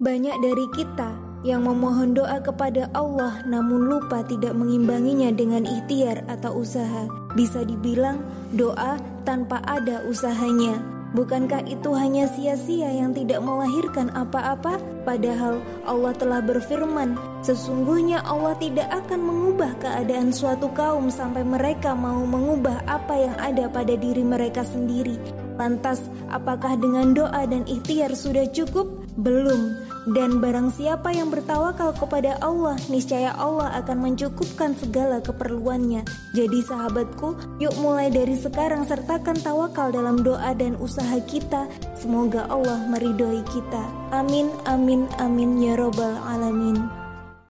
Banyak dari kita yang memohon doa kepada Allah namun lupa tidak mengimbanginya dengan ikhtiar atau usaha. Bisa dibilang doa tanpa ada usahanya. Bukankah itu hanya sia-sia yang tidak melahirkan apa-apa? Padahal Allah telah berfirman, sesungguhnya Allah tidak akan mengubah keadaan suatu kaum sampai mereka mau mengubah apa yang ada pada diri mereka sendiri. Lantas, apakah dengan doa dan ikhtiar sudah cukup? Belum. Dan barang siapa yang bertawakal kepada Allah, niscaya Allah akan mencukupkan segala keperluannya. Jadi sahabatku, yuk mulai dari sekarang sertakan tawakal dalam doa dan usaha kita. Semoga Allah meridhoi kita. Amin, amin, amin ya robbal alamin.